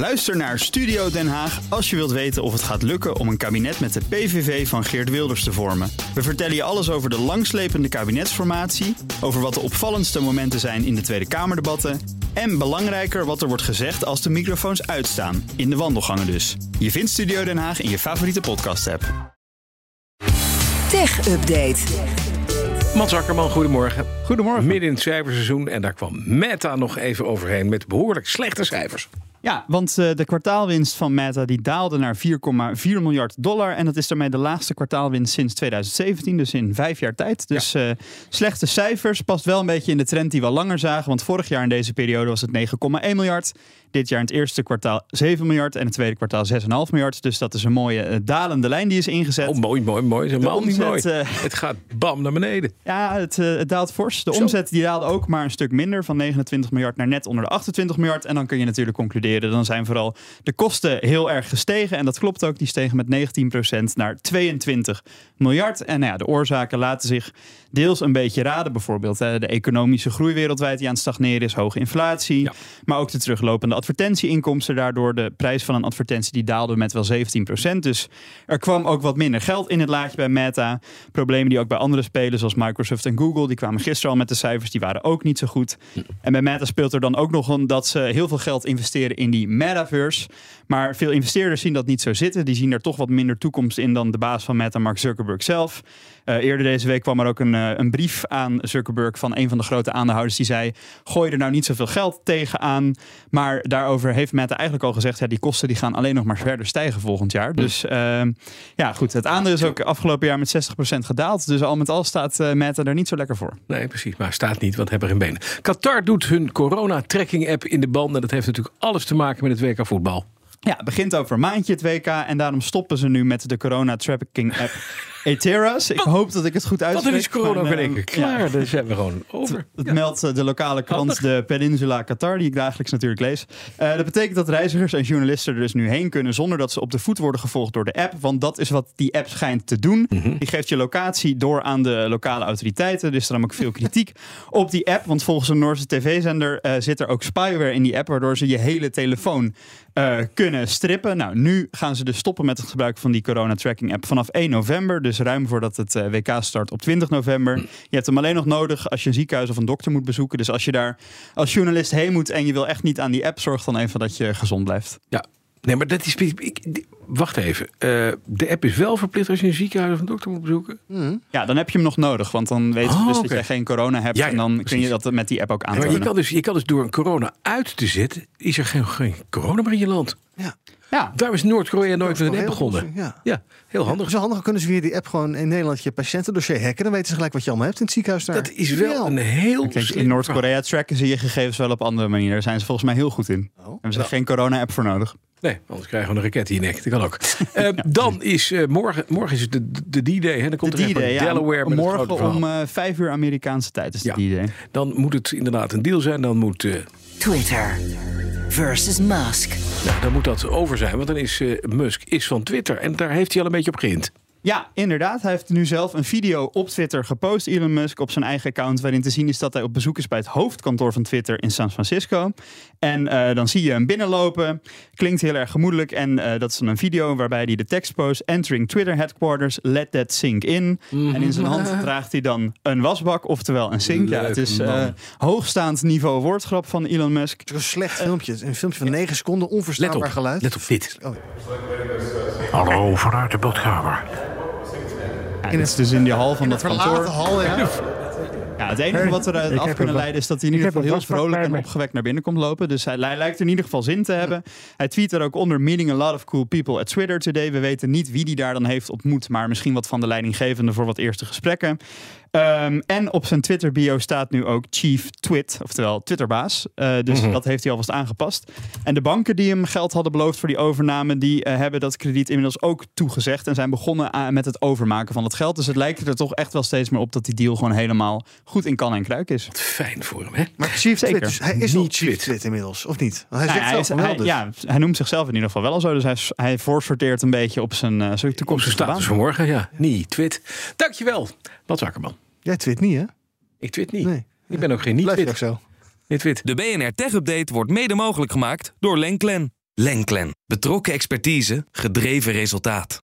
Luister naar Studio Den Haag als je wilt weten of het gaat lukken om een kabinet met de PVV van Geert Wilders te vormen. We vertellen je alles over de langslepende kabinetsformatie, over wat de opvallendste momenten zijn in de Tweede Kamerdebatten en belangrijker wat er wordt gezegd als de microfoons uitstaan, in de wandelgangen dus. Je vindt Studio Den Haag in je favoriete podcast-app. Tech Update. Mats Akkerman, goedemorgen. Goedemorgen. Midden in het cijferseizoen en daar kwam Meta nog even overheen met behoorlijk slechte cijfers. Ja, want uh, de kwartaalwinst van Meta die daalde naar 4,4 miljard dollar. En dat is daarmee de laagste kwartaalwinst sinds 2017, dus in vijf jaar tijd. Dus ja. uh, slechte cijfers, past wel een beetje in de trend die we al langer zagen. Want vorig jaar in deze periode was het 9,1 miljard. Dit jaar in het eerste kwartaal 7 miljard en het tweede kwartaal 6,5 miljard. Dus dat is een mooie uh, dalende lijn die is ingezet. Oh, mooi, mooi, mooi. Helemaal niet mooi. het gaat bam naar beneden. Ja, het, het daalt fors. De Zo. omzet die daalde ook maar een stuk minder, van 29 miljard naar net onder de 28 miljard. En dan kun je natuurlijk concluderen dan zijn vooral de kosten heel erg gestegen. En dat klopt ook, die stegen met 19% naar 22 miljard. En nou ja, de oorzaken laten zich deels een beetje raden. Bijvoorbeeld de economische groei wereldwijd die aan het stagneren is, hoge inflatie. Ja. Maar ook de teruglopende advertentieinkomsten. Daardoor de prijs van een advertentie die daalde met wel 17%. Dus er kwam ook wat minder geld in het laadje bij Meta. Problemen die ook bij andere spelers zoals Microsoft en Google, die kwamen gisteren al met de cijfers, die waren ook niet zo goed. En bij Meta speelt er dan ook nog een dat ze heel veel geld investeren in die metaverse. Maar veel investeerders zien dat niet zo zitten. Die zien er toch wat minder toekomst in dan de baas van Meta, Mark Zuckerberg zelf. Uh, eerder deze week kwam er ook een, uh, een brief aan Zuckerberg van een van de grote aandeelhouders. Die zei: Gooi er nou niet zoveel geld tegenaan. Maar daarover heeft Meta eigenlijk al gezegd: ja, die kosten die gaan alleen nog maar verder stijgen volgend jaar. Dus uh, ja, goed. Het aandeel is ook afgelopen jaar met 60% gedaald. Dus al met al staat Meta er niet zo lekker voor. Nee, precies. Maar staat niet, want hebben geen benen. Qatar doet hun corona-tracking-app in de band. En dat heeft natuurlijk alles te maken met het WK voetbal. Ja, het begint over een maandje het WK. En daarom stoppen ze nu met de corona-tracking-app Eteras. Ik hoop dat ik het goed uitspreek. Dat is corona ben ik klaar. Ja. Dus zijn we gewoon over. Het, ja. meldt de lokale krant de Peninsula Qatar, die ik dagelijks natuurlijk lees. Uh, dat betekent dat reizigers en journalisten er dus nu heen kunnen zonder dat ze op de voet worden gevolgd door de app. Want dat is wat die app schijnt te doen. Mm -hmm. Die geeft je locatie door aan de lokale autoriteiten. Dus er is ook veel kritiek op die app. Want volgens een Noorse tv-zender uh, zit er ook spyware in die app, waardoor ze je hele telefoon uh, kunnen strippen. Nou, nu gaan ze dus stoppen met het gebruik van die corona-tracking app vanaf 1 november. Dus ruim voordat het uh, WK start op 20 november. Je hebt hem alleen nog nodig als je een ziekenhuis of een dokter moet bezoeken. Dus als je daar als journalist heen moet en je wil echt niet aan die app, zorg dan even dat je gezond blijft. Ja, Nee, maar dat is. Ik, wacht even. Uh, de app is wel verplicht als je een ziekenhuis of een dokter moet bezoeken? Mm. Ja, dan heb je hem nog nodig. Want dan weten we oh, dus okay. dat je geen corona hebt. Ja, ja, en dan precies. kun je dat met die app ook aantonen. Ja, maar je kan, dus, je kan dus door een corona uit te zetten. is er geen, geen corona meer in je land. Ja. Ja. Daar is Noord-Korea nooit met een app begonnen. Ja. ja, heel handig. Ja, zo handig kunnen ze via die app gewoon in Nederland je patiëntendossier hacken. Dan weten ze gelijk wat je allemaal hebt in het ziekenhuis daar. Dat is wel een heel Kijk, In Noord-Korea tracken ze je gegevens wel op andere manieren. Daar zijn ze volgens mij heel goed in. Oh. Hebben ze geen corona-app voor nodig. Nee, anders krijgen we een raket in je nek. Dat kan ook. uh, dan is uh, morgen, morgen is het de, de D-Day. Dan komt de er Delaware ja, Morgen om uh, vijf uur Amerikaanse tijd is de ja. D-Day. Dan moet het inderdaad een deal zijn. Dan moet... Twitter versus Musk. Nou, dan moet dat over zijn. Want dan is Musk is van Twitter. En daar heeft hij al een beetje op geïnd. Ja, inderdaad. Hij heeft nu zelf een video op Twitter gepost, Elon Musk, op zijn eigen account, waarin te zien is dat hij op bezoek is bij het hoofdkantoor van Twitter in San Francisco. En uh, dan zie je hem binnenlopen. Klinkt heel erg gemoedelijk. En uh, dat is dan een video waarbij hij de tekst post: Entering Twitter headquarters, let that sink in. Mm -hmm. En in zijn hand draagt hij dan een wasbak, oftewel een sink. ja, het is uh, hoogstaand niveau woordgrap van Elon Musk. Het is een slecht filmpje. Een filmpje van 9 seconden, onverstaanbaar let op, geluid. Let op dit. Oh. Hallo, vanuit de badkamer. Ja, dit is dus in die hal van dat kantoor. Hal, ja. Ja, het enige wat er uh, af kunnen leiden is dat hij in ieder geval heel vrolijk en opgewekt naar binnen komt lopen. Dus hij, hij, lijkt in ieder geval zin te hebben. Hij tweet er ook onder meeting a lot of cool people at Twitter today. We weten niet wie die daar dan heeft ontmoet, maar misschien wat van de leidinggevende voor wat eerste gesprekken. Um, en op zijn Twitter bio staat nu ook Chief Twit, oftewel Twitterbaas. Uh, dus mm -hmm. dat heeft hij alvast aangepast. En de banken die hem geld hadden beloofd voor die overname, die uh, hebben dat krediet inmiddels ook toegezegd en zijn begonnen aan, met het overmaken van het geld. Dus het lijkt er toch echt wel steeds meer op dat die deal gewoon helemaal goed in kan en kruik is. Wat fijn voor hem, hè? Maar Chief Twit, dus hij is al Chief Twit inmiddels, of niet? Want hij, nou, hij, is, hij dus. Ja, hij noemt zichzelf in ieder geval wel al zo. Dus hij, hij voorsorteert een beetje op zijn, uh, zijn toekomstige status baan. vanmorgen, ja. Niet Twit. Dankjewel, Bas Akkerman. Jij twit niet, hè? Ik twit niet. Nee. Ik ben ook geen niet-twit. zo. Niet twit. De BNR Tech Update wordt mede mogelijk gemaakt door Lenklen. Lenklen. Betrokken expertise, gedreven resultaat.